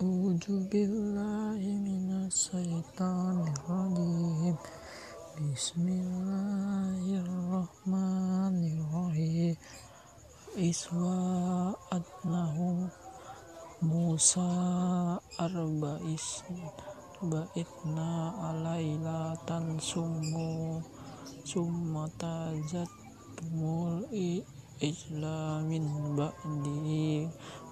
A'udzu billahi minasyaitonir rajim. Bismillahirrahmanirrahim. Iswa adnahu Musa arba'is baitna alaila tan sumu summa tazat mul ijla ba'di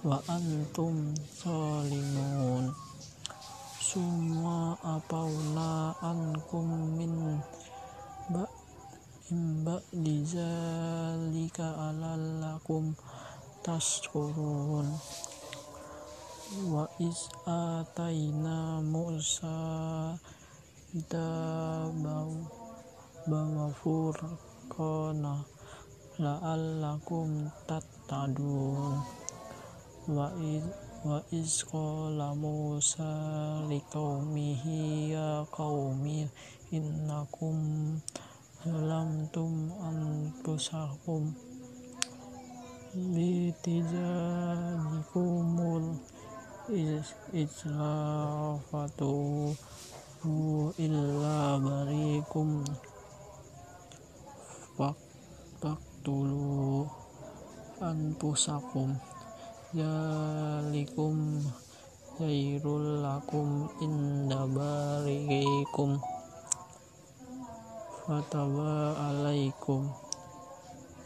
wa antum Salimun, summa apauna ankum min ba imba dizalika alallakum tashkurun. Wa is ataina musa dabau bawa furqana la'allakum tattadun wa iz wa iz qala Musa liqaumihi ya qaumi innakum zalamtum anfusakum bitijanikumul is islafatu illa barikum faktulu anfusakum zalikum khairul lakum inda barigikum fataba alaikum.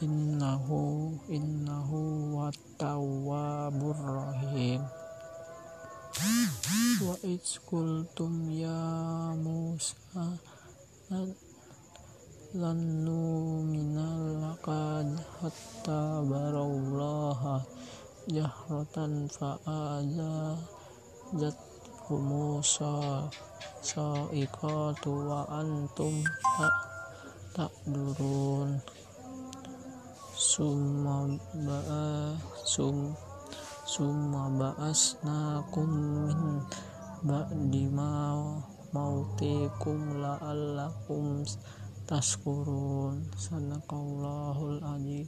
Innahu innahu wattawabur rahim. Wa idskultum ya Musa lan numinal lakad hatta barallaha jahratan fa'adzatkum sa'iqatu wa antum tak durun summa ba'a sum summa ba'asnakum min ba'di ma mautikum la'allakum taskurun sadaqallahul azim